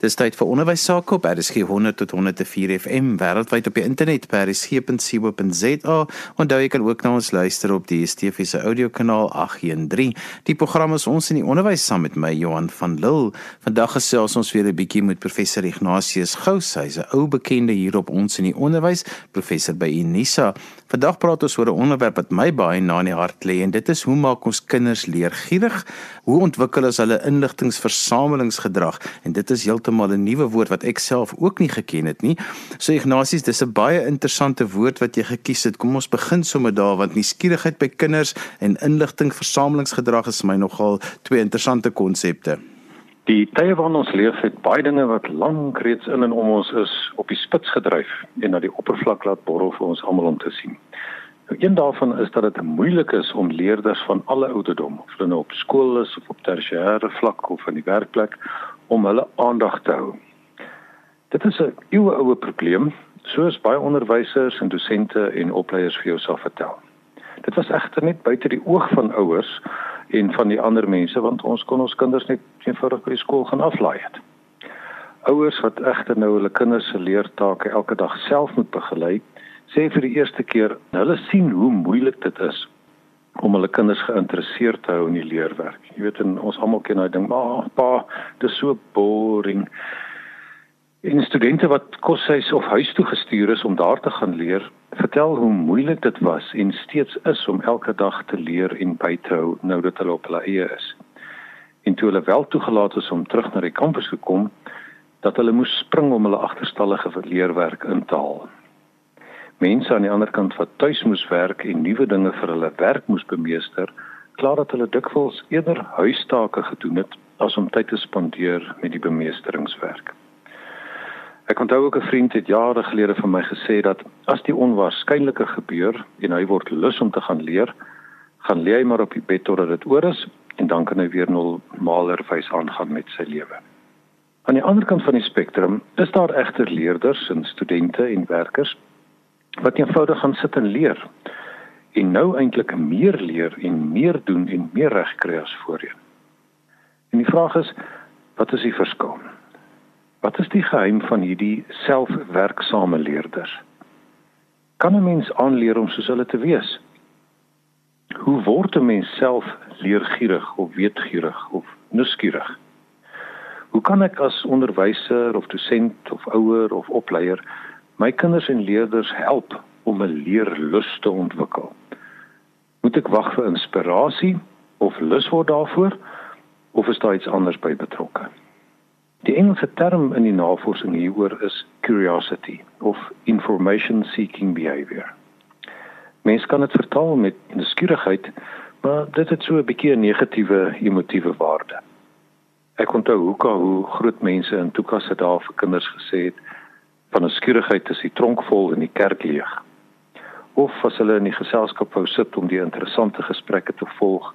Dis tyd vir onderwys sake op RSG 100 tot 104 FM wêreldwyd op die internet by rsg.co.za. Onthou jy kan ook na ons luister op die DSTV se audiokanaal 813. Die program is ons in die onderwys saam met my Johan van Lille. Vandag gesels ons weer 'n bietjie met professor Ignatius Gous. Hy's 'n ou bekende hier op ons in die onderwys, professor by Unisa. Vandag praat ons oor 'n onderwerp wat my baie na in die hart lê en dit is hoe maak ons kinders leergierig? Hoe ontwikkel ons hulle inligtingversamelingsgedrag? En dit is heeltemal 'n nuwe woord wat ek self ook nie geken het nie. So Ignatius, dis 'n baie interessante woord wat jy gekies het. Kom ons begin sommer daar want nuuskierigheid by kinders en inligtingversamelingsgedrag is my nogal twee interessante konsepte. Die tye waarin ons leef het baie dinge wat lank reeds in en om ons is op die spits gedryf en na die oppervlak laat borrel vir ons almal om te sien. Nou, een daarvan is dat dit moeilik is om leerders van alle ouderdom, of hulle nou op skool is of op tersiêre vlak of in die werkplek, om hulle aandag te hou. Dit is 'n eeuoue probleem, soos baie onderwysers en dosente en opleiers vir jou sal vertel. Dit was egter net buite die oog van ouers en van die ander mense want ons kon ons kinders net eenvoudig by die skool gaan aflaai het. Ouers wat egter nou hulle kinders se leertake elke dag self moet begelei, sê vir die eerste keer hulle sien hoe moeilik dit is om hulle kinders geïnteresseerd te hou in die leerwerk. Jy weet en ons almal ken daai ding, maar pa, dit is so boring. En studente wat koshuis of huis toe gestuur is om daar te gaan leer, vertel hoe moeilik dit was en steeds is om elke dag te leer en by te hou nou dat hulle op hulle eie is. En toe hulle wel toegelaat is om terug na die kampus te kom, dat hulle moes spring om hulle agterstallige leerwerk in te haal mense aan die ander kant wat tuis moes werk en nuwe dinge vir hulle werk moes bemeester, klaar dat hulle dikwels eerder huistake gedoen het as om tyd te spandeer met die bemeesteringswerk. Ek onthou ook 'n vriend het jare gelede vir my gesê dat as die onwaarskynlike gebeur en hy word lus om te gaan leer, gaan lê hy maar op die bed totdat dit oor is en dan kan hy weer normalerwys aangaan met sy lewe. Aan die ander kant van die spektrum is daar egter leerders en studente en werkers wat eenvoudig gaan sit en leer en nou eintlik meer leer en meer doen en meer reg kry as voorheen. En die vraag is wat is die verskil? Wat is die geheim van hierdie selfwerksame leerders? Kan 'n mens aanleer om soos hulle te wees? Hoe word 'n mens self leergierig of weetgierig of nuuskierig? Hoe kan ek as onderwyser of dosent of ouer of opleier my kinders en leerders help om 'n leerlus te ontwikkel. Moet ek wag vir inspirasie of lus word daarvoor of is daar iets anders by betrokke? Die Engelse term in die navorsing hieroor is curiosity of information seeking behavior. Mens kan dit vertaal met nuuskierigheid, maar dit het so 'n bietjie 'n negatiewe emotiewe waarde. Ek onthou hoe hoe groot mense in toekasse daar vir kinders gesê het van 'n skierigheid is die tronk vol en die kerk leeg. Of as hulle in die geselskap wou sit om die interessante gesprekke te volg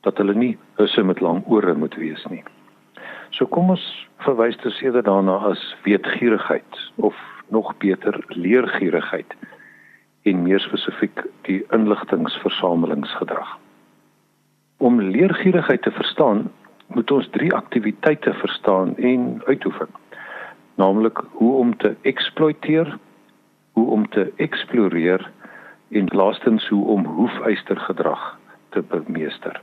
dat hulle nie husse met lang ore moet wees nie. So kom ons verwys dus eerder daarna as weetgierigheid of nog beter leergierigheid en meer spesifiek die inligtingversamelingsgedrag. Om leergierigheid te verstaan, moet ons drie aktiwiteite verstaan en uitoefen naamlik hoe om te eksploiteer, hoe om te eksploreer en laastens hoe om hoefystergedrag te bemeester.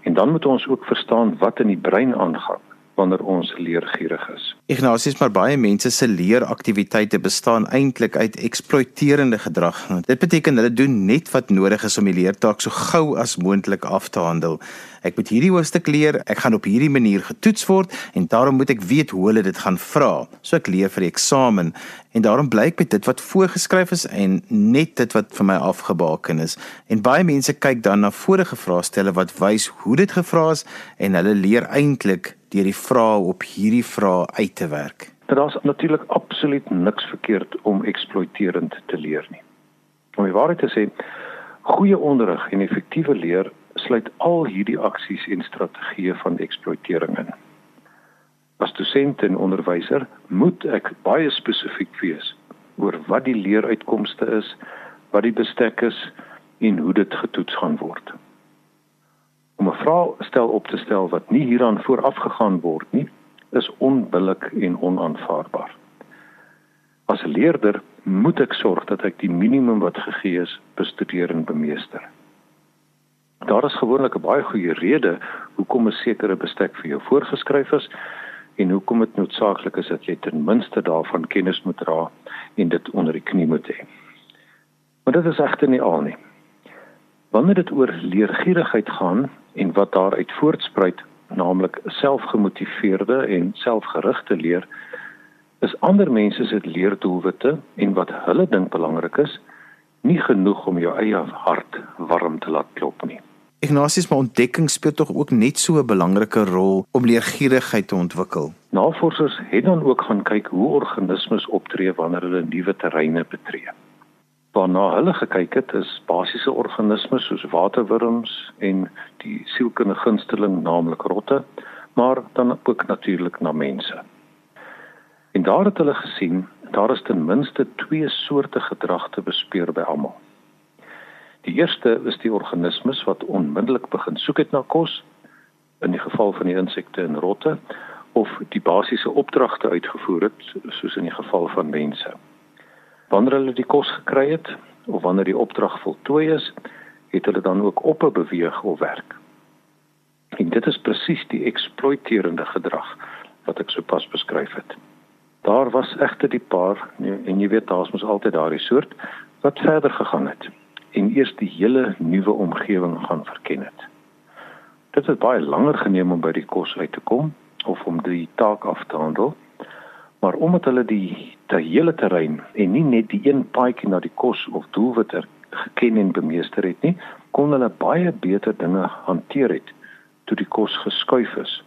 En dan moet ons ook verstaan wat in die brein aangaan wanneer ons leergierig is. Ignatius, maar baie mense se leeraktiwiteite bestaan eintlik uit eksploiterende gedrag. Dit beteken hulle doen net wat nodig is om die leertaak so gou as moontlik af te handel. Ek moet hierdie hoofstuk leer, ek gaan op hierdie manier getoets word en daarom moet ek weet hoe hulle dit gaan vra. So ek leer vir die eksamen en daarom bly ek met dit wat voorgeskryf is en net dit wat vir my afgebaken is. En baie mense kyk dan na vorige vraestelle wat wys hoe dit gevra is en hulle leer eintlik deur die vrae op hierdie vrae uit te werk. Daar's natuurlik absoluut niks verkeerd om eksploiterend te leer nie. Om die waarheid te sê, goeie onderrig en effektiewe leer sluit al hierdie aksies en strategieë van eksploitering in. As dosent en onderwyser moet ek baie spesifiek wees oor wat die leeruitkomste is, wat die bestek is en hoe dit getoets gaan word. Om 'n vraag stel op te stel wat nie hieraan vooraf gegaan word nie, is onbillik en onaanvaarbaar. As leerder moet ek sorg dat ek die minimum wat gegee is bestudeer en bemeester. Daar is gewoonlik 'n baie goeie rede hoekom 'n sekere bestek vir jou voorgeskryf is en hoekom dit noodsaaklik is dat jy ten minste daarvan kennis moet dra en dit onder die knie moet hê. Maar dit is egter nie al nie. Wanneer dit oor leergierigheid gaan en wat daaruit voortspruit, naamlik selfgemotiveerde en selfgerigte leer, is ander mense se leerdoelwitte en wat hulle dink belangrik is, nie genoeg om jou eie hart warm te laat klop nie. Ignatius, maar ontdekking speel tog ook net so 'n belangrike rol om leergierigheid te ontwikkel. Navorsers het dan ook gaan kyk hoe organismes optree wanneer hulle nuwe terreine betree waarna hulle gekyk het is basiese organismes soos waterwurms en die sielkundige gunsteling naamlik rotte, maar dan ook natuurlik na mense. En daar het hulle gesien daar is ten minste twee soorte gedrag te bespeur by almal. Die eerste is die organismes wat onmiddellik begin soek het na kos in die geval van die insekte en rotte of die basiese opdragte uitgevoer het soos in die geval van mense. Wanneer hulle die kos gekry het of wanneer die opdrag voltooi is, het hulle dan ook op beweeg of werk. En dit is presies die eksploiterende gedrag wat ek sopas beskryf het. Daar was egter die paar en jy weet daar's mos altyd daardie soort wat verder gegaan het en eers die hele nuwe omgewing gaan verken het. Dit het baie langer geneem om by die kos uit te kom of om die taak af te handel maar omdat hulle die die hele terrein en nie net die een paadjie na die kos of doelwit er geken en bemeester het nie, kon hulle baie beter dinge hanteer het toe die kos geskuif is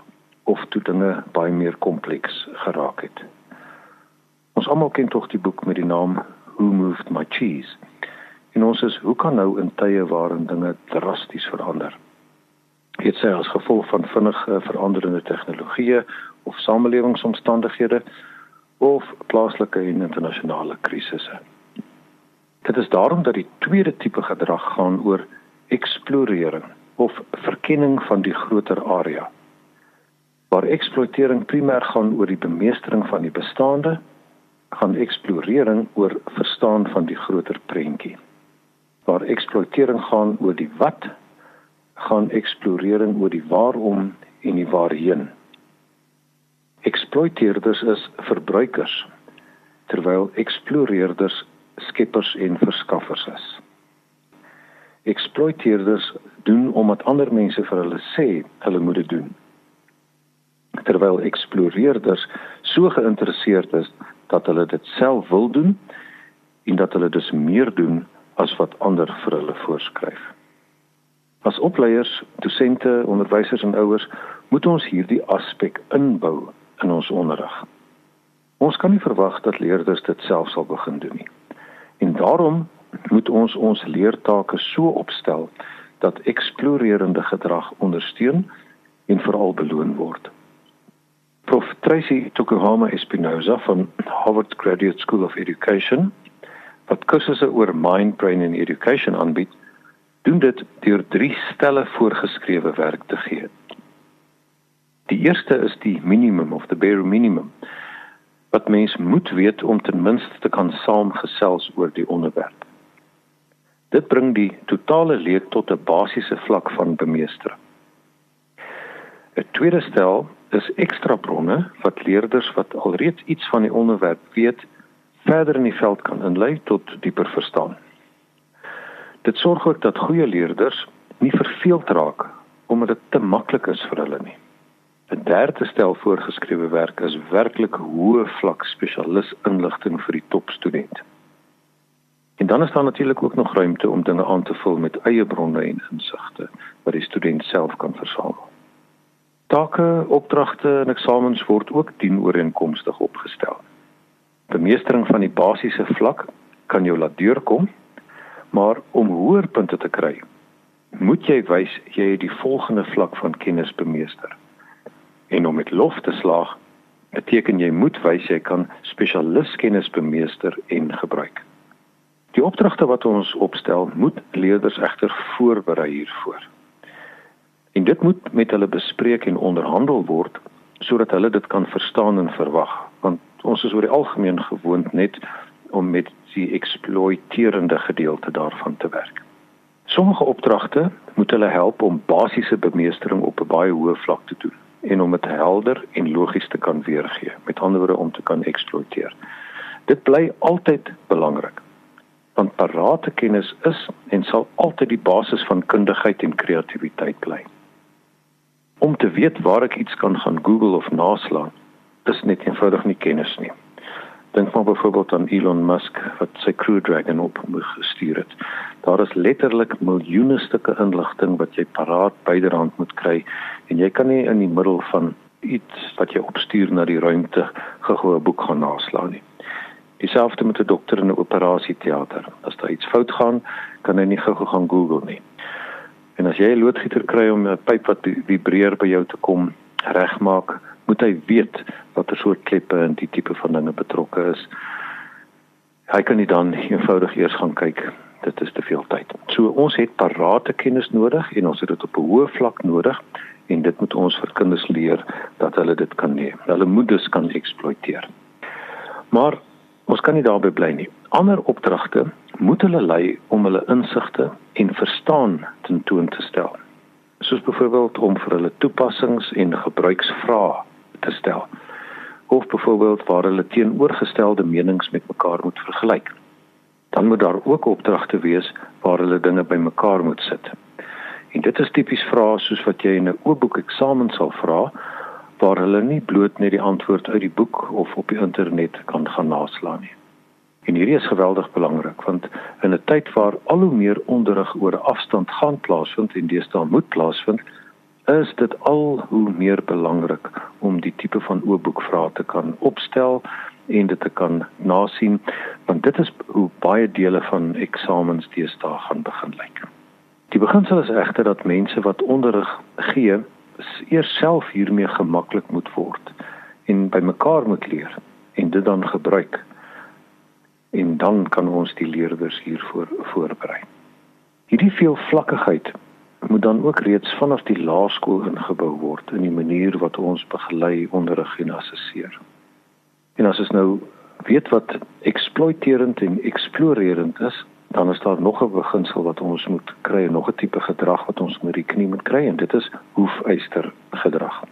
of toe dinge baie meer kompleks geraak het. Ons almal ken tog die boek met die naam Who Moved My Cheese? En ons is hoe kan nou in tye waarin dinge drasties verander? Het sy as gevolg van vinnige veranderende tegnologieë of samelewingsomstandighede of plaaslike en internasionale krisisse. Dit is daarom dat die tweede tipe gedrag gaan oor eksplorering of verkenning van die groter area. Waar eksploitering primêr gaan oor die bemeestering van die bestaande, gaan eksplorering oor verstaan van die groter prentjie. Waar eksploitering gaan oor die wat, gaan eksplorering oor die waarom en die waarheen eksploiteerders is verbruikers terwyl eksploreerders skeppers en verskaffers is. Eksploiteerders doen omdat ander mense vir hulle sê hulle moet dit doen. Terwyl eksploreerders so geïnteresseerd is dat hulle dit self wil doen en dat hulle dus meer doen as wat ander vir hulle voorskryf. As opleiers, dosente, onderwysers en ouers moet ons hierdie aspek inbou in ons onderrig. Ons kan nie verwag dat leerders dit self sal begin doen nie. En daarom moet ons ons leertake so opstel dat eksplorerende gedrag ondersteun en veral beloon word. Prof Tracy Tokuhama Espinosa van Harvard Graduate School of Education wat kursusse oor mind brain and education aanbied, doen dit deur drie stelle voorgeskrewe werk te gee. Die eerste is die minimum of the bare minimum wat mens moet weet om ten minste te kan saamgesels oor die onderwerp. Dit bring die totale leer tot 'n basiese vlak van bemeestering. 'n Tweede stel is ekstra bronne wat leerders wat alreeds iets van die onderwerp weet, verder in die veld kan inlei tot dieper verstaan. Dit sorg ook dat goeie leerders nie verveeld raak omdat dit te maklik is vir hulle nie. 'n Derde stel voorgeskrewe werk is werklik hoë vlak spesialis inligting vir die topstudent. En dan is daar natuurlik ook nog ruimte om dinge aan te vul met eie bronne en insigte wat die student self kan versamel. Take, opdragte en eksamens word ook dienooreenkomstig opgestel. Bemeestering van die basiese vlak kan jou laat deurkom, maar om hoër punte te kry, moet jy wys jy het die volgende vlak van kennis bemeester en om met lof te slaag beteken jy moet wys jy kan spesialistkennis bemeester en gebruik. Die opdragte wat ons opstel, moet leerders egter voorberei hiervoor. En dit moet met hulle bespreek en onderhandel word sodat hulle dit kan verstaan en verwag want ons is oor die algemeen gewoond net om met die eksploiterende gedeelte daarvan te werk. Sommige opdragte moet hulle help om basiese bemeestering op 'n baie hoë vlak te doen en om dit helder en logies te kan weergee, met ander woorde om te kan eksploiteer. Dit bly altyd belangrik. Want parate kennis is en sal altyd die basis van kundigheid en kreatiwiteit bly. Om te weet waar ek iets kan gaan Google of naslaan, is net eenvoudig nie kennis nie. Dink maar byvoorbeeld aan Elon Musk wat sy Crew Dragon op gestuur het. Daar is letterlik miljoene stukke inligting wat jy paraat byderhand moet kry en jy kan nie in die middel van iets wat jy opstuur na die ruimte 'n boek gaan naslaan nie. Dieselfde met 'n dokter in 'n operasieteater. As daar iets fout gaan, kan hy nie gou gaan Google nie. En as jy 'n loodgieter kry om 'n pyp wat vibreer by jou te kom regmaak, moet hy weet watter soort kleppe en die tipe van dinge betrokke is. Hy kan nie dan eenvoudig eers gaan kyk. Dit is te veel tyd. So ons het parate kennis nodig en ons het dit op 'n hoë vlak nodig en dit moet ons vir kinders leer dat hulle dit kan neem. Hulle moet dus kan eksploiteer. Maar ons kan nie daarby bly nie. Ander opdragte moet hulle lei om hulle insigte en verstaan tentoon te stel. Soos byvoorbeeld om vir hulle toepassings en gebruiksvrae te stel. Of byvoorbeeld waar hulle teenoorgestelde menings met mekaar moet vergelyk. Dan moet daar ook opdragte wees waar hulle dinge bymekaar moet sit. En dit is tipies vrae soos wat jy in 'n oopboek eksamen sal vra waar hulle nie bloot net die antwoord uit die boek of op die internet kan gaan naslaan nie. En hierdie is geweldig belangrik want in 'n tyd waar al hoe meer onderrig oor 'n afstand gaan plaasvind en deesdae moet plaasvind, is dit al hoe meer belangrik om die tipe van oopboekvrae te kan opstel en dit te kan nasien want dit is hoe baie dele van eksamens deesdae gaan begin lyk. Die beginsel is egter dat mense wat onderrig gee, eers self hiermee gemaklik moet word en by mekaar moet leer en dit dan gebruik en dan kan ons die leerders hiervoor voorberei. Hierdie veelvlakkigheid moet dan ook reeds vanaf die laerskool ingebou word in die manier wat ons begelei, onderrig en assesseer. En as ons nou weet wat eksploiterend en eksplorerend is, dan is daar nog 'n beginsel wat ons moet kry, nog 'n tipe gedrag wat ons moet rekening moet kry en dit is hoefyster gedrag.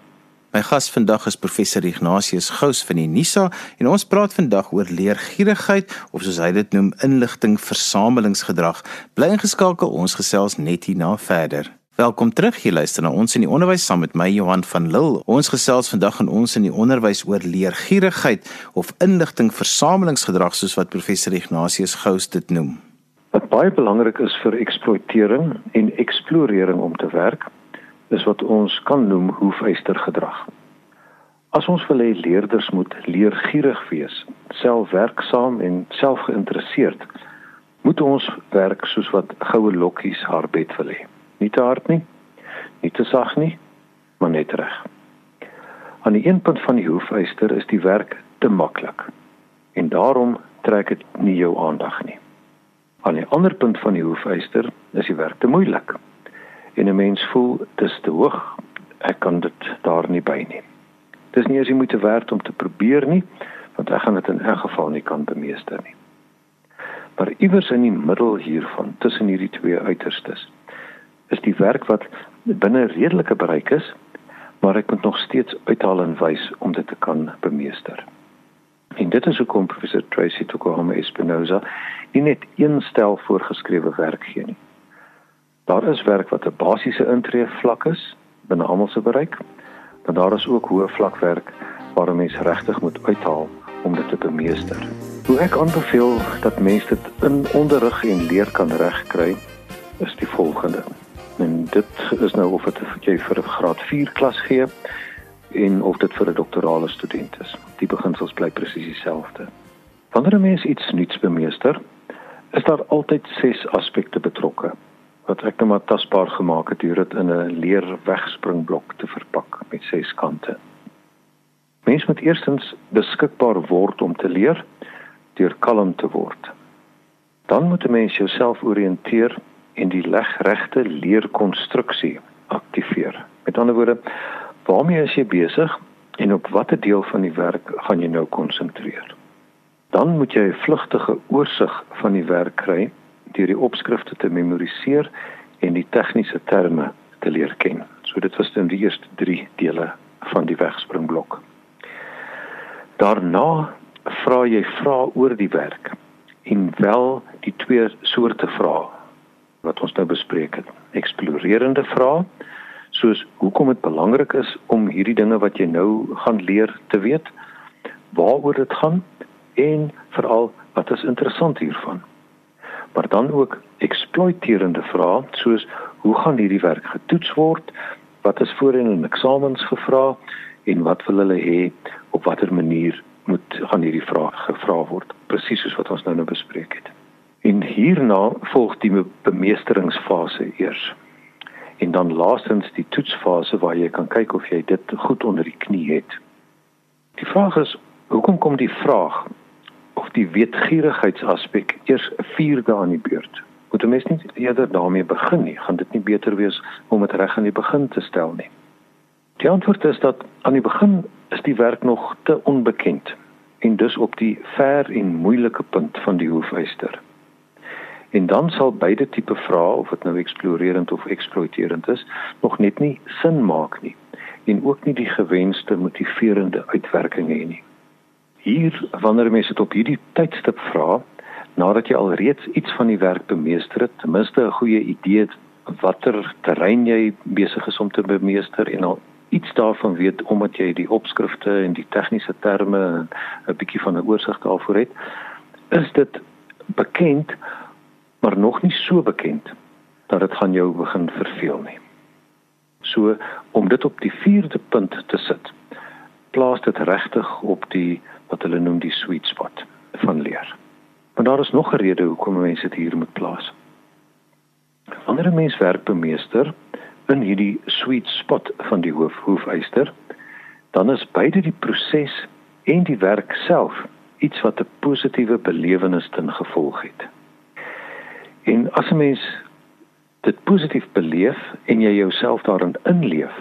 My gas vandag is professor Ignatius Gous van die NISA en ons praat vandag oor leergierigheid of soos hy dit noem inligtingversamelingsgedrag. Bly ingeskakel, ons gesels net hierna verder. Welkom terug, jy luister na ons in die onderwys saam met my Johan van Lille. Ons gesels vandag in ons in die onderwys oor leergierigheid of inligtingversamelingsgedrag soos wat professor Ignatius Gous dit noem. Wat baie belangrik is vir eksploitering en eksplorering om te werk, is wat ons kan noem hoefyster gedrag. As ons wil hê leerders moet leergierig wees, selfwerksaam en selfgeïnteresseerd, moet ons werk soos wat goue lokkies haar bed wil hê. Nie te hard nie, nie te sag nie, maar net reg. Aan die een punt van die hoefyster is die werk te maklik en daarom trek dit nie jou aandag nie. Aan die ander punt van die hoefyster is die werk te moeilik en 'n mens voel dis te hoog. Ek kan dit daar nie by nie. Dis nie as jy moet werk om te probeer nie, want ek gaan dit in elk geval nie kan bemeester nie. Maar iewers in die middel hiervan, tussen hierdie twee uiterstes, is die werk wat binne redelike bereik is, maar ek moet nog steeds uithaal en wys om dit te kan bemeester. En dit is hoekom professor Tracy Tokohama Espinosa nie net een stel voorgeskrewe werk gee nie. Daar is werk wat 'n basiese intree vlak is binne almal se bereik, maar daar is ook hoë vlak werk waar 'n mens regtig moet uithaal om dit te bemeester. Hoe ek aanbeveel dat mense dit in onderrig en leer kan regkry, is die volgende. En dit is nou of dit jy vir 'n graad 4 klas gee en of dit vir 'n doktorale student is. Die beginsels bly presies dieselfde. Wanneer 'n mens iets nuuts bemeester, is daar altyd ses aspekte betrokke wat ek nou maar tasbaar gemaak het deur dit in 'n leer wegspringblok te verpak met ses kante. Mens moet eerstens beskikbaar word om te leer deur kalm te word. Dan moet 'n mens jouself oriënteer en die legregte leerkonstruksie aktiveer. Met ander woorde, waarmee is jy besig en op watter deel van die werk gaan jy nou konsentreer. Dan moet jy 'n vlugtige oorsig van die werk kry deur die opskrifte te memoriseer en die tegniese terme te leer ken. So dit was dan die eerste 3 dele van die wegspringblok. Daarna vra jy vra oor die werk en wel die twee soorte vrae wat ons nou bespreek het. Eksplorerende vrae soos hoekom dit belangrik is om hierdie dinge wat jy nou gaan leer te weet, waaroor dit gaan en veral wat is interessant hiervan. Maar dan ook eksploiterende vrae soos hoe gaan hierdie werk getoets word? Wat is voorheen in eksamens gevra en wat wil hulle hê op watter manier moet gaan hierdie vraag gevra word? Presies soos wat ons nou nou bespreek het. En hierna volg die bemeesteringsfase eers en dan laastens die toetsfase waar jy kan kyk of jy dit goed onder die knie het. Die vraag is hoekom kom die vraag of die wetgierigheidsaspek eers 'n vierde aan die beurt? Moet 'n mens nie eerder daarmee begin nie? Gaan dit nie beter wees om dit reg aan die begin te stel nie? Die antwoord is dat aan die begin is die werk nog te onbekend en dus op die ver en moeilike punt van die hoefyster. En dan sal beide tipe vrae of dit nou eksplorerend of eksploiterend is, nog net nie sin maak nie en ook nie die gewenste motiverende uitwerking hê nie. Hier wanneer mense dit op hierdie tydstip vra, nadat jy al reeds iets van die werk bemeester het, ten minste 'n goeie idee het watter terrein jy besig is om te bemeester en al iets daarvan weet omdat jy die opskrifte en die tegniese terme 'n bietjie van 'n oorsig daarvoor het, is dit bekend maar nog nie so bekend dat dit gaan jou begin verveel nie. So om dit op die 4de punt te sit, plaas dit regtig op die wat hulle noem die sweet spot van leer. Maar daar is nog 'n rede hoekom mense dit hier moet plaas. Wanneer 'n mens werk bemeester in hierdie sweet spot van die hoof hoefyster, dan is beide die proses en die werk self iets wat 'n positiewe belewenis ten gevolg het. En as 'n mens dit positief beleef en jy jouself daarin inleef,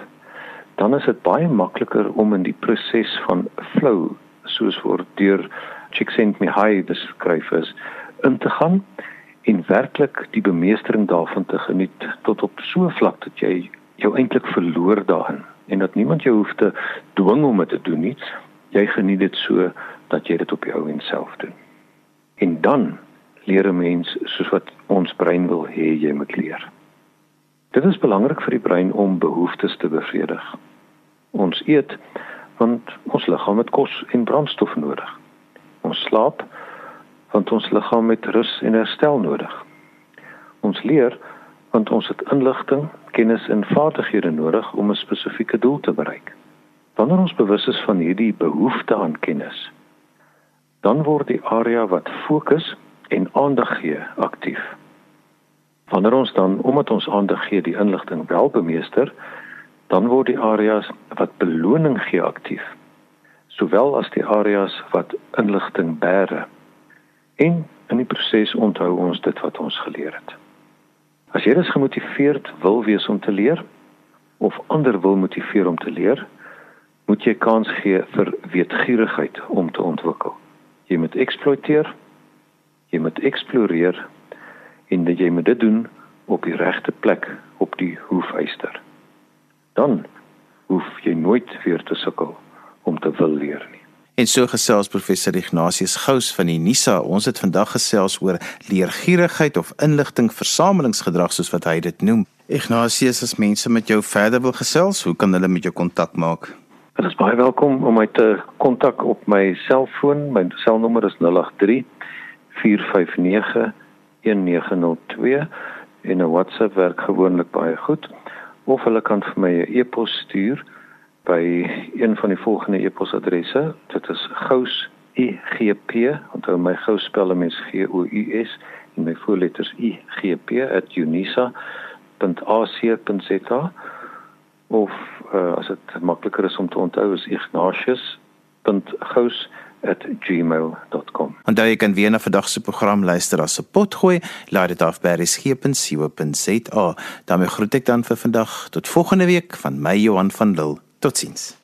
dan is dit baie makliker om in die proses van flow, soos word deur Csikszentmihalyi beskryf is, in te gaan en werklik die bemeestering daarvan te geniet tot op so 'n vlak dat jy jou eintlik verloor daarin en dat niemand jou hoef te dwing om dit te doen nie. Jy geniet dit so dat jy dit op jou eie self doen. En dan leer 'n mens soos wat ons brein wil hê jy moet leer. Dit is belangrik vir die brein om behoeftes te bevredig. Ons eet want ons liggaam het kos en brandstof nodig. Ons slaap want ons liggaam het rus en herstel nodig. Ons leer want ons het inligting, kennis en vaardighede nodig om 'n spesifieke doel te bereik. Wanneer ons bewus is van hierdie behoefte aan kennis, dan word die area wat fokus en aandag gee aktief. Wanneer ons dan omdat ons aandag gee die inligting wel bemeester, dan word die areas wat beloning gee aktief, sowel as die areas wat inligting bære. En in die proses onthou ons dit wat ons geleer het. As jy dus gemotiveerd wil wees om te leer of ander wil motiveer om te leer, moet jy kans gee vir weetgierigheid om te ontwikkel. Jy moet eksploiteer jy moet eksploreer en jy moet dit doen op die regte plek op die hoefyster. Dan hoef jy nooit weer te sukkel om te wil leer nie. En so gesels professor Ignatius Gous van die NISA. Ons het vandag gesels oor leergierigheid of inligtingversamelingsgedrag soos wat hy dit noem. Ignatius, as mense met jou verder wil gesels, hoe kan hulle met jou kontak maak? Hulle is baie welkom om my te kontak op my selfoon. My selnommer is 083 4591902 en 'n WhatsApp werk gewoonlik baie goed of hulle kan vir my 'n e-pos stuur by een van die volgende e-posadresse. Dit is gous.igp onthou my gous spel mens g o u s en my voorletters igp@unisa.ac.za of uh, as dit makliker is om te onthou is ignatius.gous@ @gmail.com. En daai kan weer na vandag se program luister as 'n potgooi, laai dit af by resgep.co.za. daarmee groet ek dan vir vandag tot volgende week van my Johan van Lille. Totsiens.